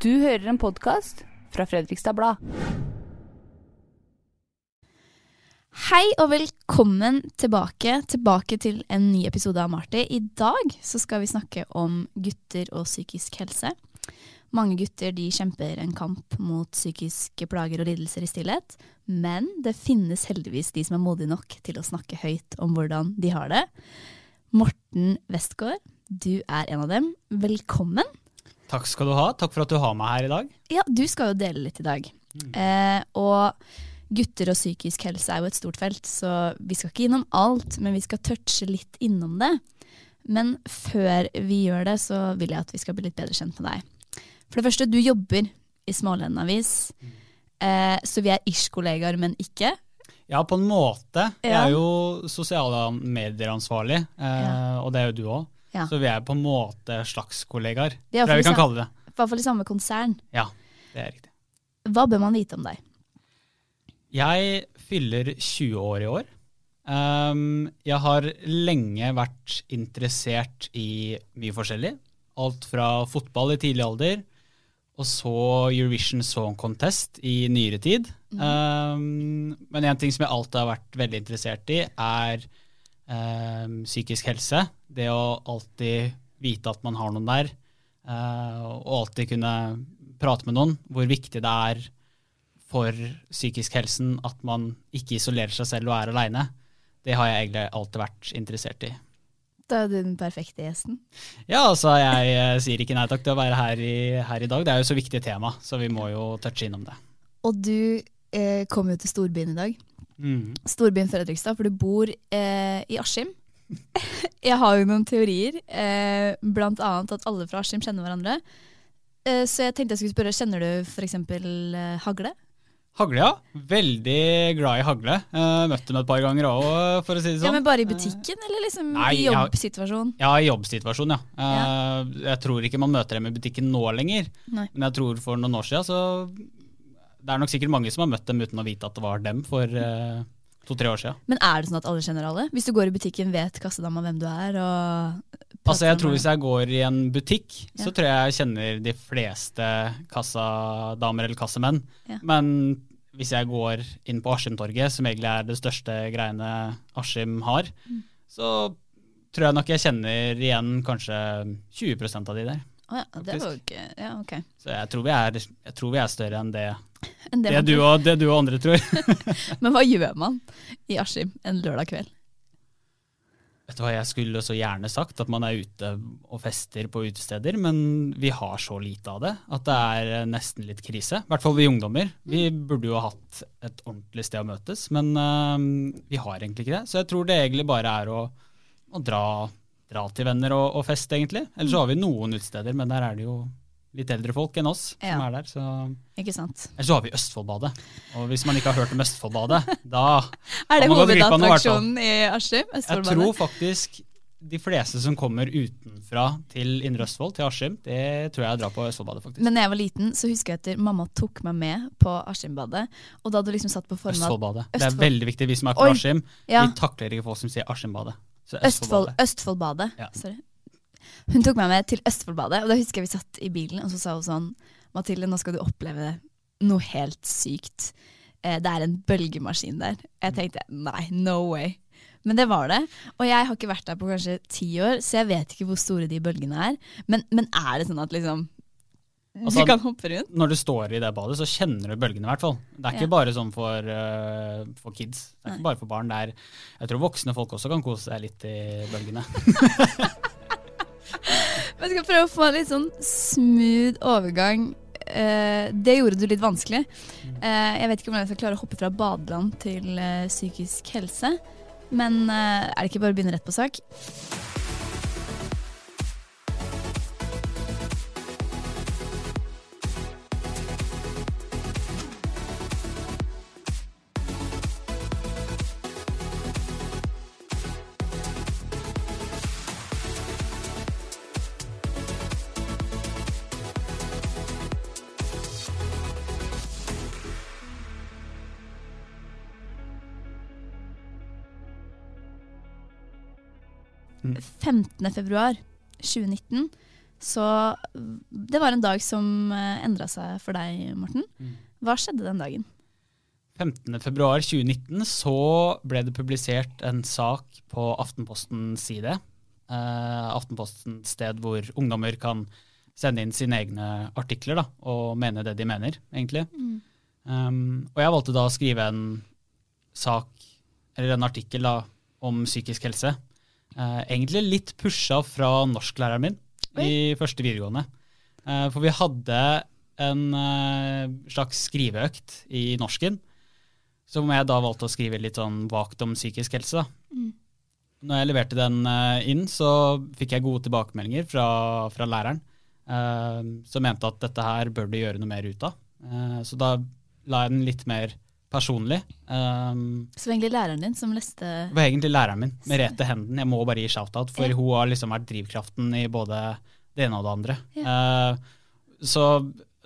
Du hører en podkast fra Fredrikstad Blad. Hei og velkommen tilbake, tilbake til en ny episode av Marty. I dag skal vi snakke om gutter og psykisk helse. Mange gutter kjemper en kamp mot psykiske plager og lidelser i stillhet. Men det finnes heldigvis de som er modige nok til å snakke høyt om hvordan de har det. Morten Westgård, du er en av dem. Velkommen. Takk skal du ha. Takk for at du har meg her i dag. Ja, du skal jo dele litt i dag. Eh, og gutter og psykisk helse er jo et stort felt, så vi skal ikke innom alt, men vi skal touche litt innom det. Men før vi gjør det, så vil jeg at vi skal bli litt bedre kjent med deg. For det første, du jobber i Smålenden Avis, eh, så vi er ish-kollegaer, men ikke. Ja, på en måte. Jeg er jo sosiale medier-ansvarlig, eh, og det er jo du òg. Ja. Så vi er på en måte slags kollegaer. Det Tror jeg vi kan kalle det. I hvert fall i samme konsern. Ja, det er riktig. Hva bør man vite om deg? Jeg fyller 20 år i år. Um, jeg har lenge vært interessert i mye forskjellig. Alt fra fotball i tidlig alder, og så Eurovision Song Contest i nyere tid. Um, men en ting som jeg alltid har vært veldig interessert i, er psykisk helse. Det å alltid vite at man har noen der, uh, og alltid kunne prate med noen. Hvor viktig det er for psykisk helsen at man ikke isolerer seg selv og er aleine. Det har jeg egentlig alltid vært interessert i. Da er du den perfekte gjesten. Ja, altså jeg eh, sier ikke nei takk til å være her i, her i dag. Det er jo så viktig tema, så vi må jo touche innom det. Og du eh, kom jo til storbyen i dag. Mm. storbyen Fredrikstad, for du bor eh, i Askim. Jeg har jo noen teorier, eh, blant annet at alle fra Askim kjenner hverandre. Eh, så jeg tenkte jeg skulle spørre, kjenner du f.eks. Eh, Hagle? Hagle, ja. Veldig glad i hagle. Uh, møtt dem et par ganger òg, for å si det sånn. Ja, sånn. men Bare i butikken, eller liksom Nei, i jobbsituasjon? Ja, i jobbsituasjon, ja. Eh, Jeg tror ikke man møter dem i butikken nå lenger. Nei. Men jeg tror for noen år siden så Det er nok sikkert mange som har møtt dem uten å vite at det var dem for uh, to-tre år siden. Men er det sånn at alle kjenner alle? Hvis du går i butikken, vet kassedama hvem du er? og Altså, jeg tror Hvis jeg går i en butikk, Ja. så tror jeg jeg kjenner de fleste kassadamer eller kassemenn. Ja. Men hvis jeg går inn på Askimtorget, som egentlig er det største greiene Askim har, Mm. så tror jeg nok jeg kjenner igjen kanskje 20% av de der. Å ja, det var jo ikke Ja, ok. Så jeg tror vi er, tror vi er større enn det, Enn det det, du og, det du og andre tror. Men hva gjør man i Askim en lørdag kveld? Vet du hva, Jeg skulle så gjerne sagt at man er ute og fester på utesteder, men vi har så lite av det at det er eh, nesten litt krise. I hvert fall vi ungdommer. Vi burde jo ha hatt et ordentlig sted å møtes, men uh, vi har egentlig ikke det. Så jeg tror det egentlig bare er å, å dra, dra til venner og, og fest, egentlig. Ellers så har vi noen utesteder, men der er det jo litt eldre folk enn oss som er der. Så. Ikke sant? Ellers så har vi Østfoldbadet. Og hvis man ikke har hørt om Østfoldbadet, da Er det hovedattraksjonen i Askim? Jeg tror faktisk de fleste som kommer utenfra til Indre Østfold, til Askim, det tror jeg drar på Østfoldbadet, faktisk. Men da jeg var liten, så husker jeg at mamma tok meg med på Askimbadet. Og da hadde du liksom satt på formen Østfoldbadet. Østfoldbadet. Det er veldig viktig. Vi som er fra Oi, Askim, ja. vi takler ikke folk som sier Askimbadet. Østfoldbadet. Østfoldbadet. Ja. Sorry. Hun tok meg med til Østfoldbadet, og da husker jeg vi satt i bilen, og så sa hun sånn Mathilde, nå skal du oppleve noe helt sykt. Eh, Det er en bølgemaskin der. Jeg tenkte nei, no way. Men det var det. Og jeg har ikke vært der på kanskje ti år, så jeg vet ikke hvor store de bølgene er. Men, men er det sånn at liksom Altså, Du kan hoppe rundt? Når du står i det badet, så kjenner du bølgene, i hvert fall. Det er ikke Ja. bare sånn for, uh, for kids. Det er ikke bare for barn. Det er, jeg tror voksne folk også kan kose seg litt i bølgene. Vi Jeg skal prøve å få en litt sånn smooth overgang. Uh, det gjorde du litt vanskelig. Uh, jeg vet ikke om jeg skal klare å hoppe fra badeland til psykisk helse. Men er det ikke bare å begynne rett på sak? 15. februar 2019, så det var en dag som endra seg for deg, Morten. Hva skjedde den dagen? 15.2.2019 så ble det publisert en sak på Aftenpostens side. Uh, Aftenpostens sted hvor ungdommer kan sende inn sine egne artikler da, og mene det de mener, egentlig. Mm. Um, og jeg valgte da å skrive en sak, eller en artikkel da, om psykisk helse. Uh, egentlig litt pusha fra norsklæreren min Oi. i første videregående. Uh, for vi hadde en slags skriveøkt i norsken som jeg da valgte å skrive litt sånn vagt om psykisk helse. Mm. Når jeg leverte den uh, inn, så fikk jeg gode tilbakemeldinger fra, fra læreren, uh, som mente at dette her bør du gjøre noe mer ut av. Uh, så da la jeg den litt mer personlig. Um, så egentlig læreren din som leste Det var egentlig læreren min, Merete Henden. Jeg må bare gi shout-out, for ja. hun har liksom vært drivkraften i både det ene og det andre. Ja. så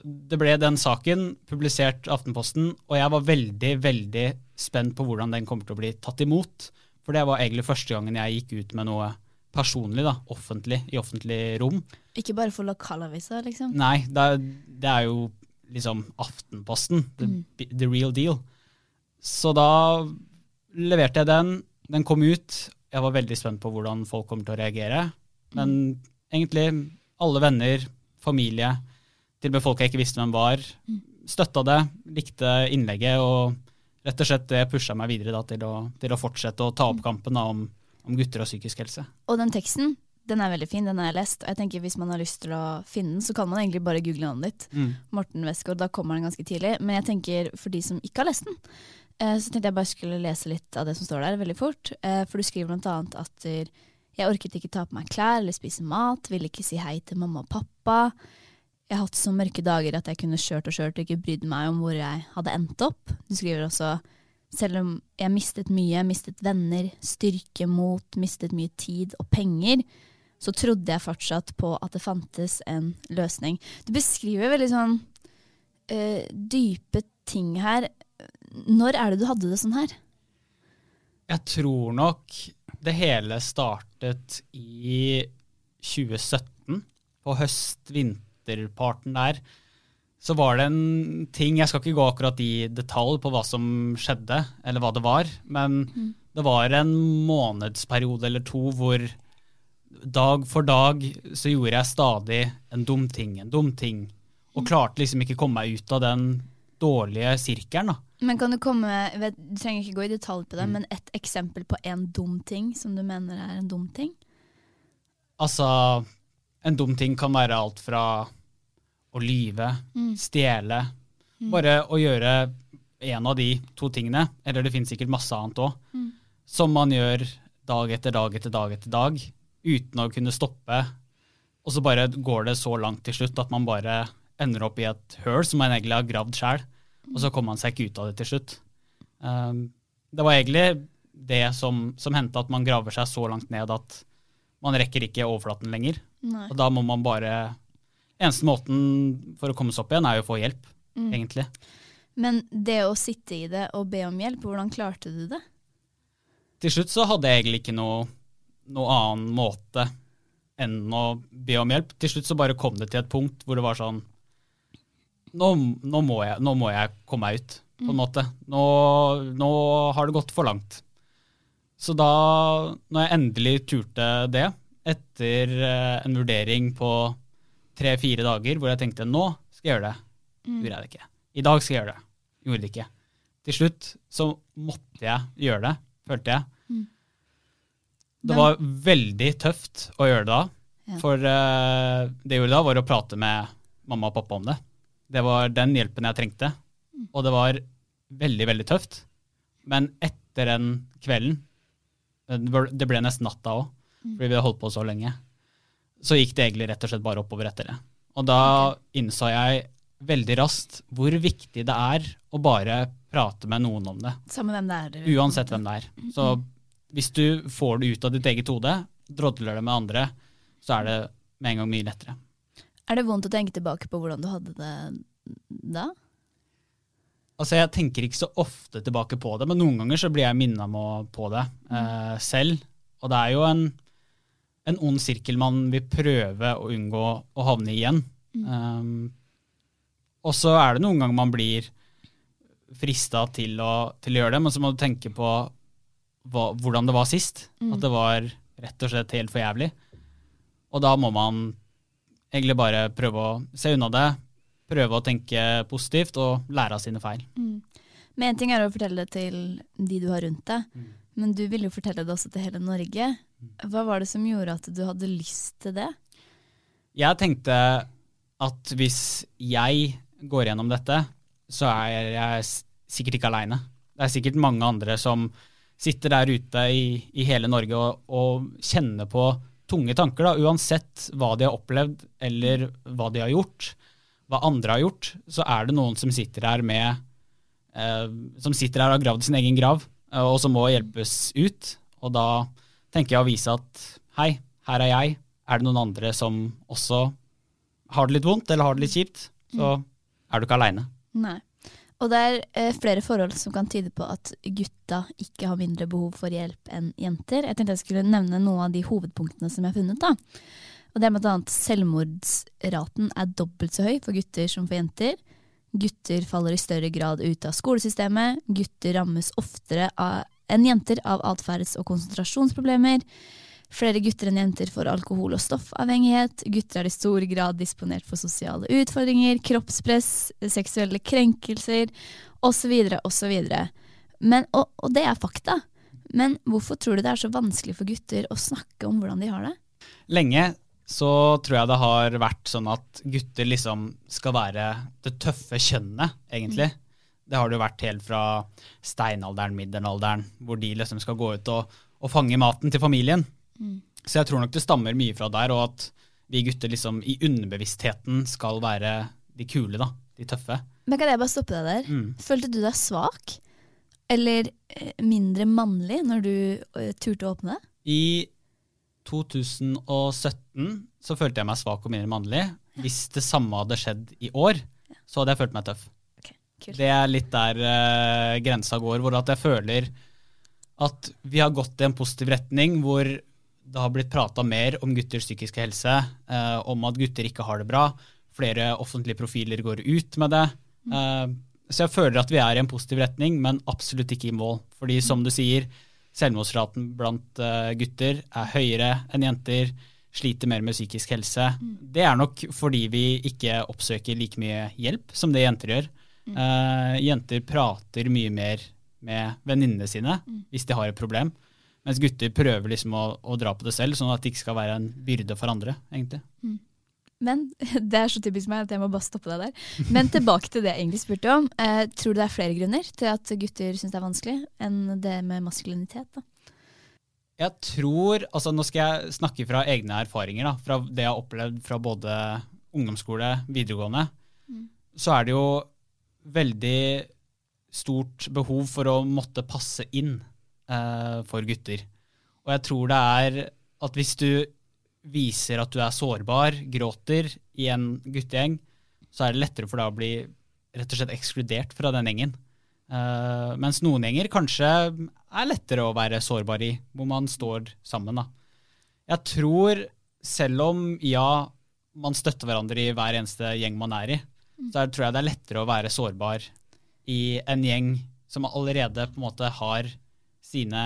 det ble den saken publisert Aftenposten, og jeg var veldig, veldig spent på hvordan den kommer til å bli tatt imot. For det var egentlig første gangen jeg gikk ut med noe personlig, da, offentlig, i offentlig rom. Ikke bare for lokalavisa, liksom? Nei, det er, det er, jo liksom Aftenposten, the, mm. the, real deal. Så da leverte jeg den, den kom ut. Jeg var veldig spent på hvordan folk kommer til å reagere. Men egentlig alle venner, familie, til og med folk jeg ikke visste hvem var, støtta det, likte innlegget, og rett og slett det pusha meg videre da, til, å, til, å, fortsette å ta opp kampen da, om, om, gutter og psykisk helse. Og den teksten, den er veldig fin, den har jeg lest. og jeg tenker Hvis man har lyst til å finne den, så kan man egentlig bare google navnet ditt. Mm. Morten Westgård, da kommer den ganske tidlig. Men jeg tenker for de som ikke har lest den, så tenkte jeg bare skulle lese litt av det som står der, veldig fort. Eh, for du skriver blant annet at jeg orket ikke ta på meg klær eller spise mat, ville ikke si hei til mamma og pappa. Jeg har hatt så mørke dager at jeg kunne kjørt og kjørt og ikke brydd meg om hvor jeg hadde endt opp. Du skriver også selv om jeg mistet mye, mistet venner, styrke, mot, mistet mye tid og penger, så trodde jeg fortsatt på at det fantes en løsning. Du beskriver veldig sånn uh, dype ting her. Når er det du hadde det sånn her? Jeg tror nok det hele startet i 2017, på høst-vinterparten der, så var det en ting Jeg skal ikke gå akkurat i detalj på hva som skjedde, eller hva det var, men mm. det var en månedsperiode eller to hvor dag for dag så gjorde jeg stadig en dum ting, en dum ting, og mm. klarte liksom ikke komme meg ut av den dårlige sirkelen. da. Men kan Du komme, vet, du trenger ikke gå i detalj på det, mm. men et eksempel på en dum ting som du mener er en dum ting? Altså, en dum ting kan være alt fra å lyve, mm. stjele. Mm. Bare å gjøre en av de to tingene, eller det finnes sikkert masse annet òg, mm. som man gjør dag etter dag etter dag etter dag, uten å kunne stoppe. Og så bare går det så langt til slutt at man bare ender opp i et høl som man egentlig har gravd sjøl, og så kom han seg ikke ut av det til slutt. Um, det var egentlig det som, som hendte, at man graver seg så langt ned at man rekker ikke overflaten lenger. Nei. Og da må man bare Eneste måten for å komme seg opp igjen, er jo å få hjelp, mm. egentlig. Men det å sitte i det og be om hjelp, hvordan klarte du det? Til slutt så hadde jeg egentlig ikke noe, noe annen måte enn å be om hjelp. Til slutt så bare kom det til et punkt hvor det var sånn Nå, nå, må, jeg, nå må, jeg, komme meg ut, på en mm. måte. Nå, nå har det gått for langt. Så da, når jeg endelig turte det, etter eh, en vurdering på tre-fire dager hvor jeg tenkte nå skal jeg gjøre det. Mm. Gjorde jeg det ikke. I dag skal jeg gjøre det. Gjorde det ikke. Til slutt så måtte jeg gjøre det, følte jeg. Mm. Det var veldig tøft å gjøre det da. For uh, det jeg gjorde da, var å prate med mamma og pappa om det. Det var den hjelpen jeg trengte. Mm. Og det var veldig, veldig tøft. Men etter den kvelden, det ble nesten natta òg, mm. fordi vi hadde holdt på så lenge, så gikk det egentlig rett og slett bare oppover etter det. Og da innså jeg veldig raskt hvor viktig det er å bare prate med noen om det. Samme hvem det er. Uansett hvem det er. Så hvis du får det ut av ditt eget hode, drodler det med andre, så er det med en gang mye lettere. Er det vondt å tenke tilbake på hvordan du hadde det da? Altså, Jeg tenker ikke så ofte tilbake på det, men noen ganger så blir jeg minna på det eh, selv. Og det er jo en en ond sirkel man vil prøve å unngå å havne i igjen. Um, og så er det noen ganger man blir frista til, til å gjøre det, men så må du tenke på hva, hvordan det var sist. At det var rett og slett helt for jævlig. Og da må man egentlig bare prøve å se unna det, prøve å tenke positivt og lære av sine feil. Men en ting er å fortelle det til de du har rundt deg, Mm. men du ville jo fortelle det også til hele Norge. Hva var det som gjorde at du hadde lyst til det? Jeg tenkte at hvis jeg går gjennom dette, så er jeg sikkert ikke aleine. Det er sikkert mange andre som sitter der ute i, i hele Norge og, og kjenner på tunge tanker, da, uansett hva de har opplevd eller hva de har gjort. Hva andre har gjort, så er det noen som sitter her med eh, som sitter her og har gravd sin egen grav, eh, og som må hjelpes ut. Og da tenker jeg å vise at hei, her er jeg. Er det noen andre som også har det litt vondt eller har det litt kjipt, så er du ikke aleine. Nei. Og det er eh, flere forhold som kan tyde på at gutta ikke har mindre behov for hjelp enn jenter. Jeg tenkte jeg skulle nevne noen av de hovedpunktene som jeg har funnet. da. Og det er bl.a. Selvmordsraten er dobbelt så høy for gutter som for jenter. Gutter faller i større grad ut av skolesystemet. Gutter rammes oftere av, enn jenter av atferds- og konsentrasjonsproblemer. Flere gutter enn jenter får alkohol- og stoffavhengighet. Gutter er i stor grad disponert for sosiale utfordringer, kroppspress, seksuelle krenkelser osv. osv. Men, og, og det er fakta. Men hvorfor tror du det er så vanskelig for gutter å snakke om hvordan de har det? Lenge så tror jeg det har vært sånn at gutter liksom skal være det tøffe kjønnet, egentlig. Det har det jo vært helt fra steinalderen, middelalderen, hvor de liksom skal gå ut og, og fange maten til familien. Så jeg tror nok det stammer mye fra der, og at vi gutter liksom i underbevisstheten skal være de kule, da. De tøffe. Men kan jeg bare stoppe deg der? Mm. Følte du deg svak? Eller eh, mindre mannlig når du eh, turte å åpne? I 2017 så følte jeg meg svak og mindre mannlig. Hvis det samme hadde skjedd i år, så hadde jeg følt meg tøff. kult. Det er litt der uh, grensa går, hvor at jeg føler at vi har gått i en positiv retning, hvor det har blitt prata mer om gutters psykiske helse, eh, om at gutter ikke har det bra. Flere offentlige profiler går ut med det. Eh, så jeg føler at vi er i en positiv retning, men absolutt ikke i mål. Fordi som du sier, selvmordsraten blant eh, gutter er høyere enn jenter. Sliter mer med psykisk helse. Det er nok fordi vi ikke oppsøker like mye hjelp som det jenter gjør. Eh, jenter prater mye mer med venninnene sine hvis de har et problem. Mens gutter prøver liksom å, å dra på det selv, sånn at det ikke skal være en byrde for andre. egentlig. Men det er så typisk meg at jeg må bare stoppe deg der. Men tilbake til det jeg egentlig spurte om. Eh, tror du det er flere grunner til at gutter syns det er vanskelig, enn det med maskulinitet? da? Jeg tror, altså Nå skal jeg snakke fra egne erfaringer, da, fra det jeg har opplevd fra både ungdomsskole, videregående. Så er det jo veldig stort behov for å måtte passe inn eh, for gutter. Og jeg tror det er at hvis du viser at du er sårbar, gråter i en guttegjeng, så er det lettere for deg å bli rett og slett ekskludert fra den gjengen. Eh, mens noen gjenger kanskje er lettere å være sårbar i, hvor man står sammen. Da. Jeg tror, selv om ja, man støtter hverandre i hver eneste gjeng man er i, så er, tror jeg det er lettere å være sårbar i en gjeng som allerede på en måte har sine,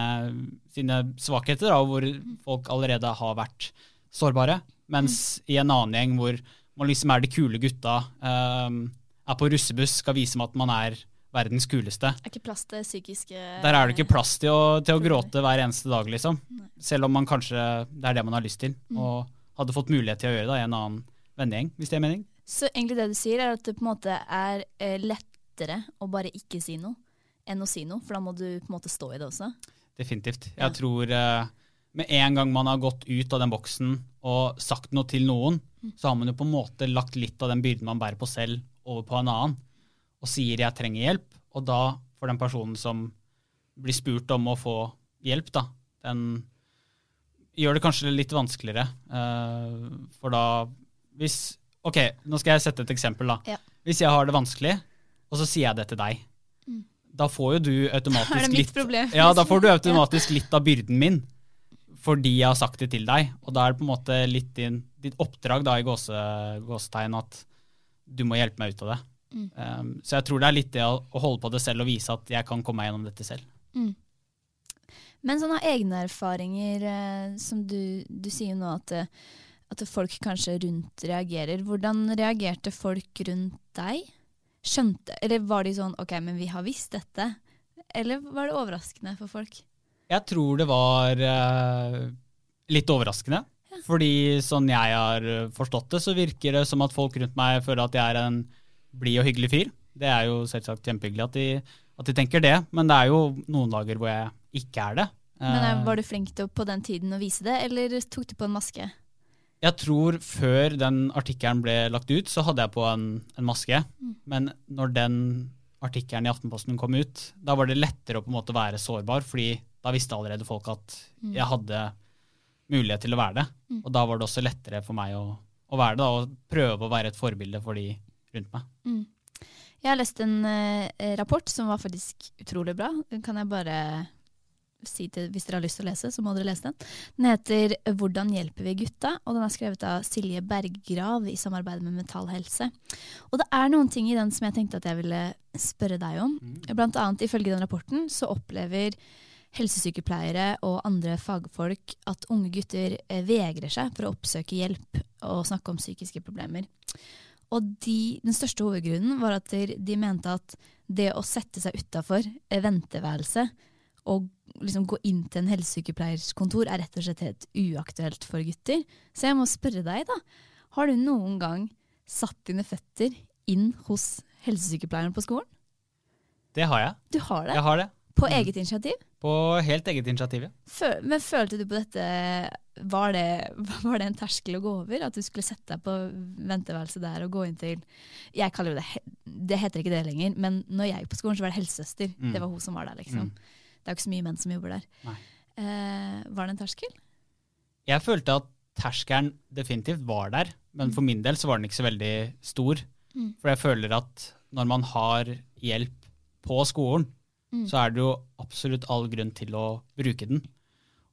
sine svakheter, da, hvor folk allerede har vært sårbare. Mens i en annen gjeng hvor man liksom er de kule gutta, um, er på russebuss, skal vise meg at man er verdens kuleste. Er ikke plass til psykiske Der er det ikke plass til å, til å gråte hver eneste dag, liksom. Selv om man kanskje det er det man har lyst til, og hadde fått mulighet til å gjøre det i en annen vennegjeng, hvis det er mening. Så egentlig det du sier, er at det på en måte er eh, lettere å bare ikke si noe enn å si noe, for da må du på en måte stå i det også. Definitivt. Ja. Jeg tror eh, med en gang man har gått ut av den boksen og sagt noe til noen, så har man jo på en måte lagt litt av den byrden man bærer på selv, over på en annen, og sier 'jeg trenger hjelp', og da får den personen som blir spurt om å få hjelp, da, den gjør det kanskje litt vanskeligere. Uh, for da hvis Ok, nå skal jeg sette et eksempel, da. Ja. Hvis jeg har det vanskelig, og så sier jeg det til deg, da får jo du automatisk litt ja, da får du automatisk litt av byrden min. fordi jeg har sagt det til deg. Og da er det på en måte litt din, ditt oppdrag da, i gåse, gåsetegn at du må hjelpe meg ut av det. Mm. Um, så jeg tror det er litt det å, å, holde på det selv og vise at jeg kan komme meg gjennom dette selv. Mm. Men sånne egne erfaringer, eh, som du, du sier nå at, eh, at folk kanskje rundt reagerer. Hvordan reagerte folk rundt deg? Skjønte, eller var de sånn OK, men vi har visst dette? Eller var det overraskende for folk? Jeg tror det var uh, litt overraskende. Ja. Fordi sånn jeg har forstått det, så virker det som at folk rundt meg føler at jeg er en blid og hyggelig fyr. Det er jo selvsagt kjempehyggelig at de, at de, tenker det, men det er jo noen dager hvor jeg ikke er det. Men eh, Var du flink til på den tiden å vise det, eller tok du på en maske? Jeg tror før den artikkelen ble lagt ut, så hadde jeg på en, en maske. Mm. Men når den artikkelen i Aftenposten kom ut, da var det lettere å på en måte være sårbar, fordi da visste allerede folk at mm. jeg hadde mulighet til å være det. Mm. Og da var det også lettere for meg å, å være det, da, og prøve å være et forbilde for de rundt meg. Mm. Jeg har lest en uh, rapport som var faktisk utrolig bra. Den kan jeg bare si til, hvis dere har lyst til å lese, så må dere lese den. Den heter 'Hvordan hjelper vi gutta?' og den er skrevet av Silje Berggrav i samarbeid med Mental Helse. Og det er noen ting i den som jeg tenkte at jeg ville spørre deg om. Mm. Blant annet ifølge den rapporten så opplever helsesykepleiere og andre fagfolk at unge gutter eh, vegrer seg for å oppsøke hjelp og snakke om psykiske problemer. Og de, den største hovedgrunnen var at de mente at det å sette seg utafor venteværelset og liksom gå inn til en helsesykepleiers kontor er rett og slett helt uaktuelt for gutter. Så jeg må spørre deg, da. Har du noen gang satt dine føtter inn hos helsesykepleieren på skolen? Det har jeg. Du har det? Jeg har det. På mm. eget initiativ? På helt eget initiativ, ja. Føl men følte du på dette var det, var det, en terskel å gå over? At du skulle sette deg på venteværelset der og gå inn til Jeg kaller det Det heter ikke det lenger, men når jeg gikk på skolen, så var det helsesøster. Mm. Det var hun som var der, liksom. Mm. Det er jo ikke så mye menn som jobber der. Eh, var det en terskel? Jeg følte at terskelen definitivt var der, men mm. for min del så var den ikke så veldig stor. Mm. For jeg føler at når man har hjelp på skolen, mm. så er det jo absolutt all grunn til å bruke den.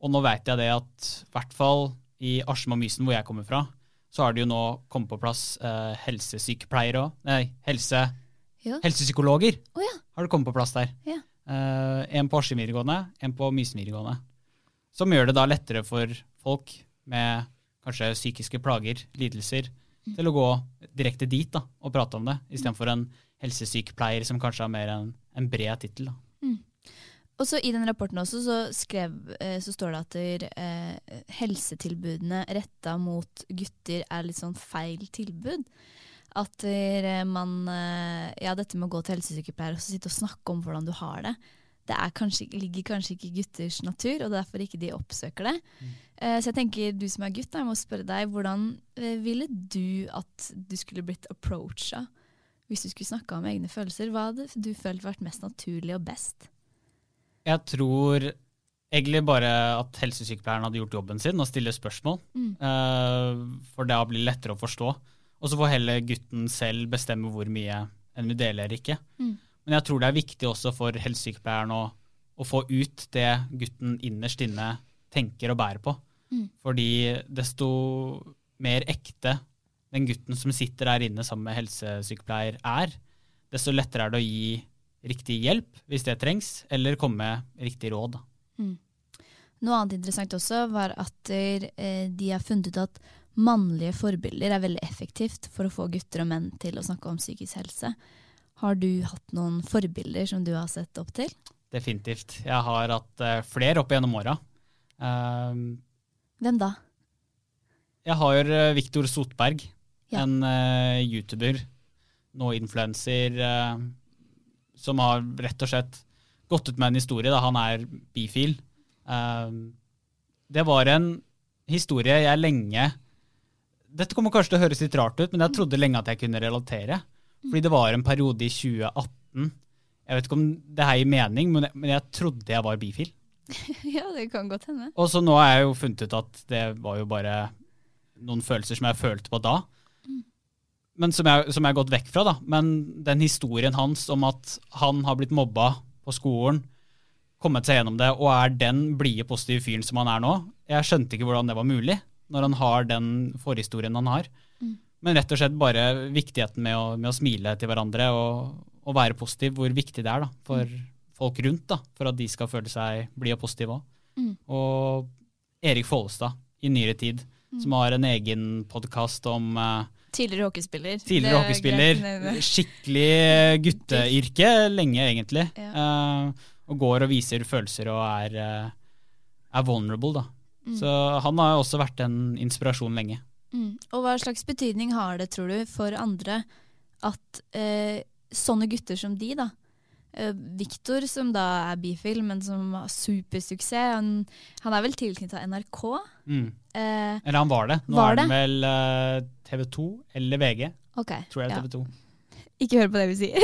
Og nå vet jeg det at i hvert fall i Askim og Mysen, hvor jeg kommer fra, så har det jo nå kommet på plass eh, helsesykepleiere òg. Nei, helse, ja. helsepsykologer oh, ja. har det kommet på plass der. Ja. Uh, en på Askim videregående, en på Mysen videregående. Som gjør det da lettere for folk med kanskje psykiske plager, lidelser, mm. til å gå direkte dit da, og prate om det, istedenfor en helsesykepleier som kanskje har mer en, en bred tittel. Mm. Og så I den rapporten også så, skrev, eh, så står det at der, eh, helsetilbudene retta mot gutter er litt sånn feil tilbud. At man eh, Ja, dette med å gå til helsesykepleier og sitte og snakke om hvordan du har det, det kanskje, ligger kanskje ikke i gutters natur, og derfor ikke de oppsøker det. Mm. Uh, så jeg tenker, du som er gutt, jeg må spørre deg, hvordan ville du at du skulle blitt approacha hvis du skulle snakka om egne følelser? Hva hadde du følt vært mest naturlig og best? Jeg tror egentlig bare at helsesykepleieren hadde gjort jobben sin og stille spørsmål. Mm. Uh, for det blir lettere å forstå. Og så får heller gutten selv bestemme hvor mye en vil dele eller ikke. Mm. Men jeg tror det er viktig også for helsesykepleieren å, å, få ut det gutten innerst inne tenker og bærer på. Mm. Fordi desto mer ekte den gutten som sitter der inne sammen med helsesykepleier er, desto lettere er det å gi riktig hjelp hvis det trengs, eller komme med riktig råd. Mm. Noe annet interessant også var at eh, de har funnet ut at mannlige forbilder er veldig effektivt for å få gutter og menn til å snakke om psykisk helse. Har du hatt noen forbilder som du har sett opp til? Definitivt. Jeg har hatt uh, flere opp gjennom åra. Uh, Hvem da? Jeg har uh, Viktor Sotberg, ja. en uh, YouTuber, nå influenser, som har rett og slett gått ut med en historie da han er bifil. det var en historie jeg lenge dette kommer kanskje til å høres litt rart ut, men jeg trodde lenge at jeg kunne relatere. Fordi det var en periode i 2018 Jeg vet ikke om det her gir mening, men jeg, men jeg trodde jeg var bifil. ja, det kan godt hende. Og så nå har jeg jo funnet ut at det var jo bare noen følelser som jeg følte på da. Men som jeg, som jeg har gått vekk fra. da. Men den historien hans om at han har blitt mobba på skolen, kommet seg gjennom det og er den blide, positive fyren som han er nå. Jeg skjønte ikke hvordan det var mulig, når han har den forhistorien han har. Mm. Men rett og slett bare viktigheten med å, med å smile til hverandre og, og, være positiv, hvor viktig det er da, for mm. folk rundt, da, for at de skal føle seg blide og positive òg. Mm. Og Erik Follestad i nyere tid, mm. som har en egen podkast om uh, Tidligere hockeyspiller. Tidligere hockeyspiller. Skikkelig gutteyrke lenge, egentlig. Ja. Uh, og går og viser følelser og er, uh, er vulnerable, da. Mm. Så han har jo også vært en inspirasjon lenge. Mm. Og hva slags betydning har det, tror du, for andre at eh, sånne gutter som de, da, Uh, Victor, som da er bifil, men som har supersuksess. Han, han er vel tilknytta NRK? Mm. Eh, eller han var det. Nå var er han vel uh, TV 2 eller VG. Okay, tror jeg er TV 2. Ikke hør på det vi sier.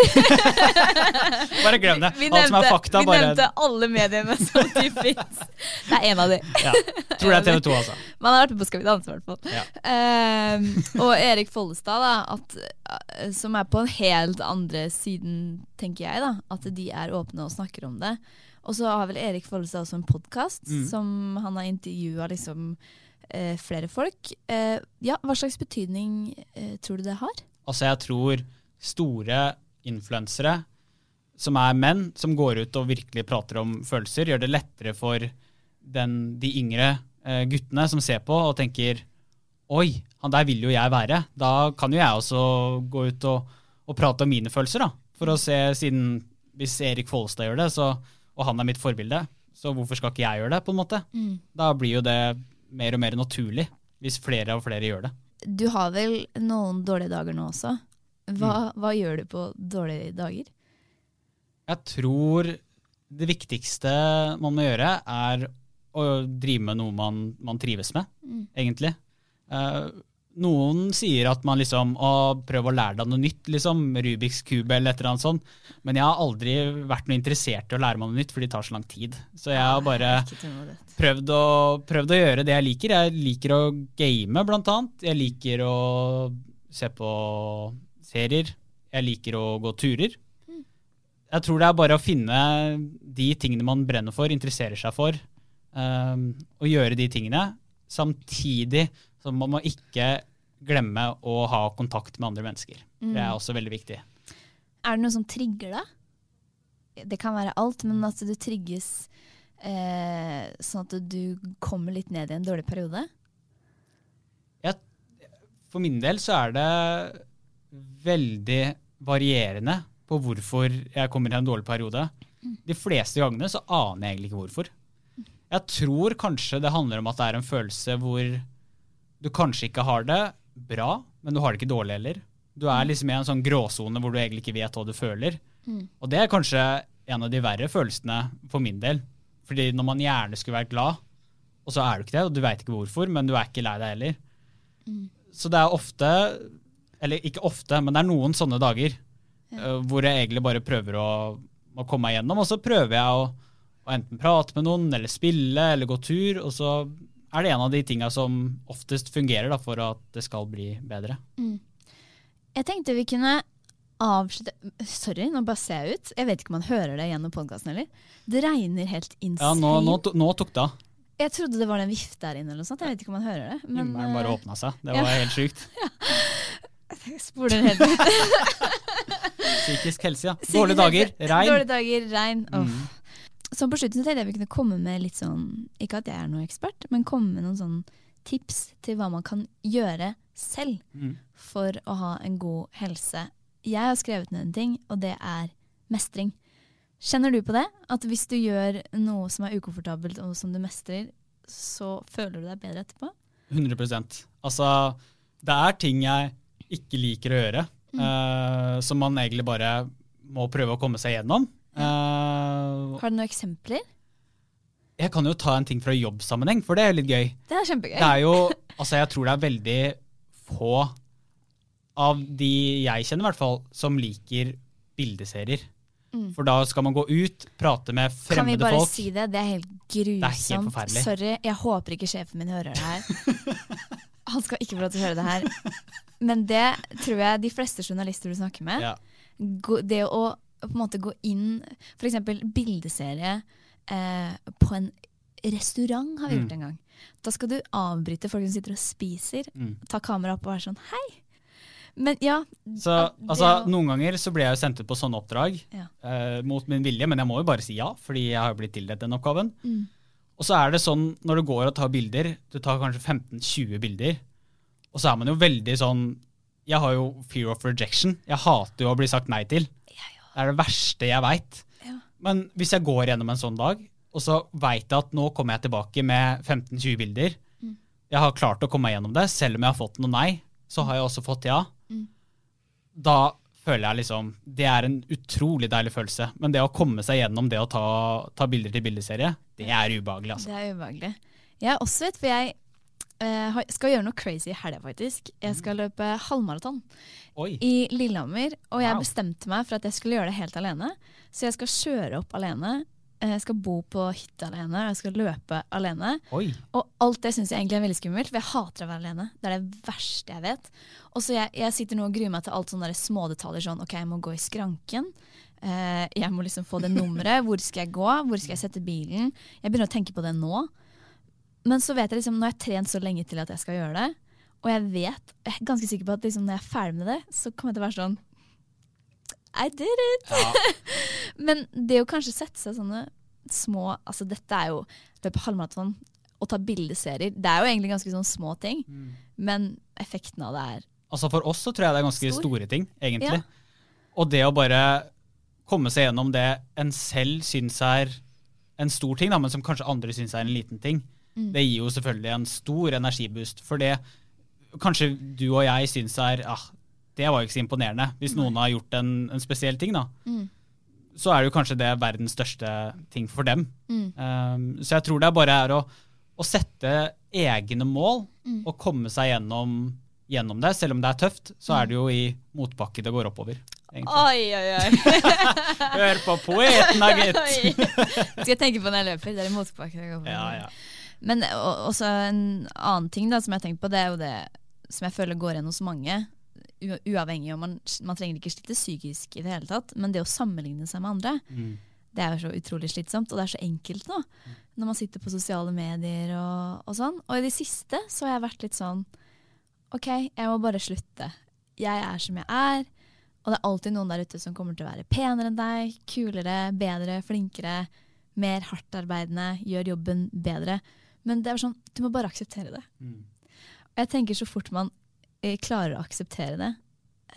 bare glem det. Vi Alt som er fakta, vi bare... nevnte alle mediene som de fins. Det er en av de. ja. Tror det er TV 2, altså. Man har vært med på Skal vi danse, i hvert fall. Ja. Um, og Erik Follestad, da, at, eh, som er på en helt andre siden, tenker jeg, da, at de er åpne og snakker om det. Og så har vel Erik Follestad også en podkast mm. som han har intervjua liksom, eh, flere folk. Eh, ja, hva slags betydning tror du det har? Altså, jeg tror store influensere som er menn, som går ut og virkelig prater om følelser, gjør det lettere for den, de yngre eh, guttene som ser på og tenker Oi, han der vil jo jeg være. Da kan jo jeg også gå ut og, og prate om mine følelser. da. For å se, siden Hvis Erik Follestad gjør det, så, og han er mitt forbilde, så hvorfor skal ikke jeg gjøre det? på en måte? Mm. Da blir jo det mer og mer naturlig, hvis flere og flere gjør det. Du har vel noen dårlige dager nå også? Hva, mm. hva, gjør du på dårlige dager? Jeg tror det viktigste man må gjøre, er å drive med noe man, man trives med, mm. egentlig. Eh, noen sier at man liksom å, prøv å lære deg noe nytt, liksom. Rubiks kube eller et eller annet sånt. Men jeg har aldri vært noe interessert i å lære meg noe nytt, for det tar så lang tid. Så jeg har bare prøvd å, prøvd å gjøre det jeg liker. Jeg liker å game, blant annet. Jeg liker å se på serier. Jeg liker å gå turer. Jeg tror det er bare å finne de tingene man brenner for, interesserer seg for, um, og gjøre de tingene. Samtidig så må man ikke glemme å ha kontakt med andre mennesker. Mm. Det er også veldig viktig. Er det noe som trigger deg? Det kan være alt, men at du trigges eh, sånn at du kommer litt ned i en dårlig periode? Jeg, for min del så er det veldig varierende på hvorfor jeg kommer i en dårlig periode. De fleste gangene så aner jeg egentlig ikke hvorfor. Jeg tror kanskje det handler om at det er en følelse hvor du kanskje ikke har det bra, men du har det ikke dårlig heller. Du er liksom i en sånn gråsone hvor du egentlig ikke vet hva du føler. Mm. Og det er kanskje en av de verre følelsene for min del. Fordi når man gjerne skulle vært glad, og så er du ikke det, og du veit ikke hvorfor, men du er ikke lei deg heller. Mm. Så det er ofte eller ikke ofte, men det er noen sånne dager ja. uh, hvor jeg egentlig bare prøver å, å, komme meg gjennom. Og så prøver jeg å, å, enten prate med noen, eller spille, eller gå tur. Og så er det en av de tinga som oftest fungerer da, for at det skal bli bedre. Mm. Jeg tenkte vi kunne avslutte Sorry, nå bare ser jeg ut. Jeg vet ikke om man hører det gjennom podkasten heller. Det regner helt insane. Ja, nå, nå, nå tok det av. Jeg trodde det var en vift der inne. eller noe sånt. Jeg vet ikke om man hører det. Men, Himmelen bare eh, åpna seg. Det var ja. helt sjukt. ja. Spor den helt ut. Psykisk helse, ja. Dårlige dager, regn. Dårlige dager, regn. Mm. Så på slutten tenkte jeg vi kunne komme med litt sånn Ikke at jeg er noen ekspert, men komme med noen sånn tips til hva man kan gjøre selv mm. for å ha en god helse. Jeg har skrevet ned en ting, og det er mestring. Kjenner du på det? At hvis du gjør noe som er ukomfortabelt, og som du mestrer, så føler du deg bedre etterpå? 100% Altså, det er ting jeg ikke liker å gjøre. Mm. Uh, som man egentlig bare må prøve å komme seg gjennom. Uh, Har du noen eksempler? Jeg kan jo ta en ting fra jobbsammenheng, for det er litt gøy. Det er kjempegøy. Det er jo, altså Jeg tror det er veldig få av de jeg kjenner, i hvert fall, som liker bildeserier. Mm. For da skal man gå ut, prate med fremmede folk. Kan vi bare folk. si det? Det er helt grusomt. Det er helt forferdelig. Sorry, jeg håper ikke sjefen min hører det her. Han skal ikke få lov til å høre det her. Men det tror jeg de fleste journalister du snakker med ja. Det å på en måte gå inn F.eks. bildeserie eh, på en restaurant, har vi Mm. gjort en gang. Da skal du avbryte folk som sitter og spiser, Mm. ta kamera opp og være sånn hei. Men ja, Så altså, å- Noen ganger så blir jeg jo sendt ut på sånne oppdrag Ja. eh, mot min vilje, men jeg må jo bare si ja, fordi jeg har jo blitt tildelt den oppgaven. Mm. Og så er det sånn når du går og tar bilder, du tar kanskje 15-20 bilder, og så er man jo veldig sånn Jeg har jo fear of rejection. Jeg hater jo å bli sagt nei til. Det er det verste jeg veit. Ja. Men hvis jeg går gjennom en sånn dag, og så veit jeg at nå kommer jeg tilbake med 15-20 bilder, Mm. jeg har klart å komme meg gjennom det, selv om jeg har fått noe nei, så har jeg også fått ja. Mm. Da føler jeg liksom Det er en utrolig deilig følelse. Men det å komme seg gjennom det å ta, ta bilder til bildeserie, det er ubehagelig, altså. Det er ubehagelig. Jeg er også vet, for jeg eh, skal gjøre noe crazy i helga, faktisk. Jeg skal løpe halvmaraton Oi. i Lillehammer. Og jeg Wow. bestemte meg for at jeg skulle gjøre det helt alene. Så jeg skal kjøre opp alene. eh, Jeg skal bo på hytte alene, og jeg skal løpe alene. Oi. Og alt det syns jeg egentlig er veldig skummelt, for jeg hater å være alene. Det er det verste jeg vet. Og så jeg, jeg sitter nå og gruer meg til alt sånne smådetaljer. Sånn OK, jeg må gå i skranken. Eh, jeg må liksom få det nummeret. Hvor skal jeg gå? Hvor skal jeg sette bilen? Jeg begynner å tenke på det nå. Men så vet jeg liksom, nå har jeg trent så lenge til at jeg skal gjøre det. Og jeg vet, jeg er ganske sikker på at liksom, når jeg er ferdig med det, så kommer jeg til å være sånn I did it! Men det å kanskje sette seg sånne små Altså dette er jo løpe halvmaraton og ta bildeserier. Det er jo egentlig ganske sånne små ting, men effekten av det er Altså For oss så tror jeg det er ganske Stor. store ting, egentlig. Ja. Og det å bare komme seg gjennom det en selv syns er en stor ting, da, men som kanskje andre syns er en liten ting, Mm. det gir jo selvfølgelig en stor energiboost. For det kanskje du og jeg syns er ah, Det var jo ikke så imponerende. Hvis noen har gjort en, en spesiell ting, da, Mm. så er det jo kanskje det verdens største ting for dem. Mm. Um, så jeg tror det bare er å, å sette egne mål Mm. og komme seg gjennom, gjennom det. Selv om det er tøft, så er det jo i motbakke det går oppover. egentlig. Oi, oi, oi! Hør på poeten, da, gitt! Skal jeg tenke på når jeg løper? Det er i motbakke. jeg går oppover. Ja, ja. Men også en annen ting da, som jeg har tenkt på, det er jo det som jeg føler går igjen hos mange. Uavhengig om man, man trenger ikke slite psykisk i det hele tatt, men det å sammenligne seg med andre, Mm. det er jo så utrolig slitsomt. Og det er så enkelt nå, når man sitter på sosiale medier og, og sånn. Og i det siste så har jeg vært litt sånn OK, jeg må bare slutte. Jeg er som jeg er. Og det er alltid noen der ute som kommer til å være penere enn deg, kulere, bedre, flinkere, mer hardtarbeidende, gjør jobben bedre. Men det er sånn, du må bare akseptere det. Mm. Og jeg tenker så fort man eh, klarer å akseptere det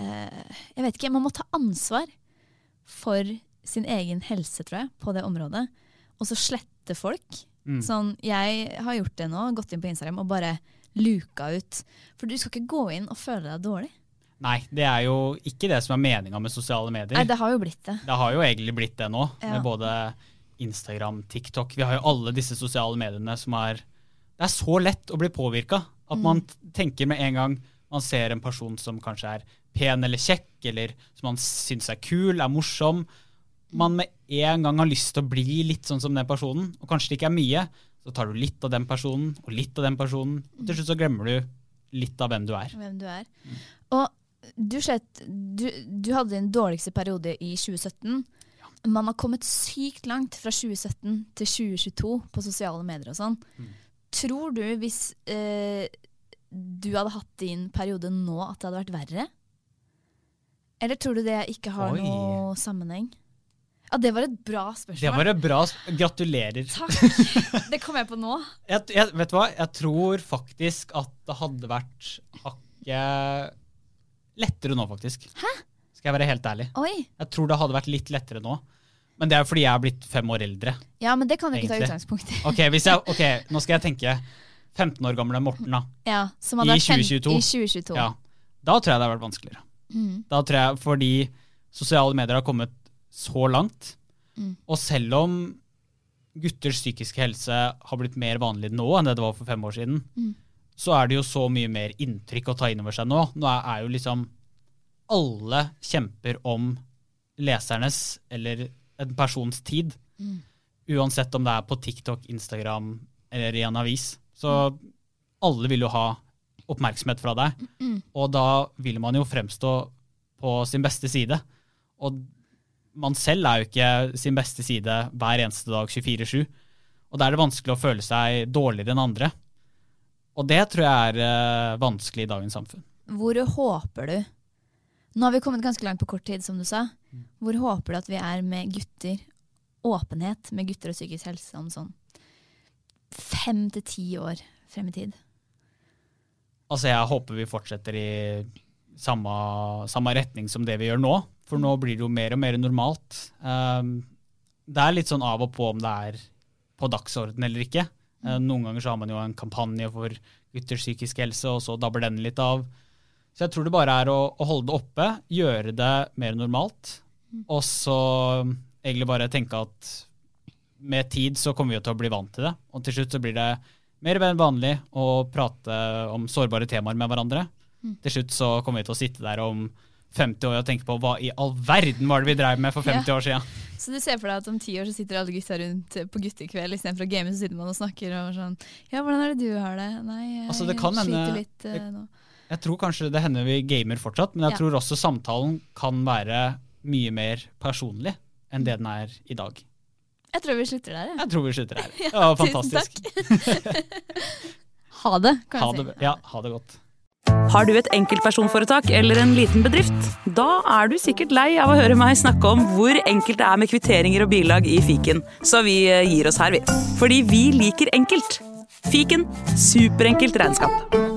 eh, Jeg vet ikke, man må ta ansvar for sin egen helse, tror jeg, på det området. Og så slette folk. Mm. Sånn, jeg har gjort det nå, gått inn på Instagram og bare luka ut. For du skal ikke gå inn og føle deg dårlig. Nei, det er jo ikke det som er meninga med sosiale medier. Nei, det har jo blitt det. Det har jo egentlig blitt det nå, Ja. med både Instagram, TikTok. Vi har jo alle disse sosiale mediene som er Det er så lett å bli påvirka at man tenker med en gang man ser en person som kanskje er pen eller kjekk, eller som man syns er kul, er morsom. Man med en gang har lyst til å bli litt sånn som den personen, og kanskje det ikke er mye. Så tar du litt av den personen og litt av den personen, og til slutt så glemmer du litt av hvem du er. Hvem du er. Og du, slett, du, du hadde din dårligste periode i 2017. Man har kommet sykt langt fra 2017 til 2022 på sosiale medier og sånn. Tror du hvis eh, du hadde hatt din periode nå, at det hadde vært verre? Eller tror du det ikke har Oi. noe sammenheng? Ja, det var et bra spørsmål. Det var et bra Gratulerer. Takk! Det kom jeg på nå. Jeg, jeg, vet du hva? Jeg tror faktisk at det hadde vært hakket lettere nå, faktisk. Hæ? Skal jeg være helt ærlig. Oi. Jeg tror det hadde vært litt lettere nå. Men det er fordi jeg er blitt fem år eldre. Ja, men det kan du ikke ta utgangspunkt i. Ok, hvis jeg, ok, Nå skal jeg tenke 15 år gamle Morten, da. Ja, som hadde I vært fem- 2022. I 2022. Ja. Da tror jeg det har vært vanskeligere. Mm. Da tror jeg Fordi sosiale medier har kommet så langt. Mm. Og selv om gutters psykiske helse har blitt mer vanlig nå enn det det var for fem år siden, Mm. så er det jo så mye mer inntrykk å ta inn over seg nå. Nå er, er jo liksom Alle kjemper om lesernes eller en persons tid. Mm. Uansett om det er på TikTok, Instagram eller i en avis. Så alle vil jo ha oppmerksomhet fra deg. Mm. Og da vil man jo fremstå på sin beste side. Og man selv er jo ikke sin beste side hver eneste dag 24-7. Og da er det vanskelig å føle seg dårligere enn andre. Og det tror jeg er uh, vanskelig i dagens samfunn. Hvor håper du Nå har vi kommet ganske langt på kort tid, som du sa. Hvor håper du at vi er med gutter? Åpenhet med gutter og psykisk helse om sånn fem til ti år frem i tid? Altså, jeg håper vi fortsetter i samme, samme retning som det vi gjør nå. For nå blir det jo mer og mer normalt. Um, det er litt sånn av og på om det er på dagsorden eller ikke. Uh, noen ganger så har man jo en kampanje for gutters psykisk helse, og så dabber den litt av. Så jeg tror det bare er å, å holde det oppe, gjøre det mer normalt. Og så egentlig bare tenke at med tid så kommer vi til å bli vant til det. Og til slutt så blir det mer vanlig å prate om sårbare temaer med hverandre. Mm. Til slutt så kommer vi til å sitte der om 50 år og tenke på hva i all verden var det vi drev med for 50 ja. år siden. Så du ser for deg at om ti år så sitter alle gutta rundt på guttekveld istedenfor å game, så sitter man og snakker og sånn Ja, hvordan er det du har det? Nei, jeg altså, det sliter hende, litt uh, nå. Jeg tror kanskje det hender vi gamer fortsatt, men jeg ja. tror også samtalen kan være mye mer personlig enn det den er i dag. Jeg tror vi slutter der. Ja. Jeg tror vi slutter der. Ja, det var fantastisk. ha det, kan ha jeg si. ja, ha det godt. Har du et enkeltpersonforetak eller en liten bedrift? Da er du sikkert lei av å høre meg snakke om hvor enkelt det er med kvitteringer og bilag i fiken, så vi eh, gir oss her, vi. Fordi vi liker enkelt. Fiken superenkelt regnskap.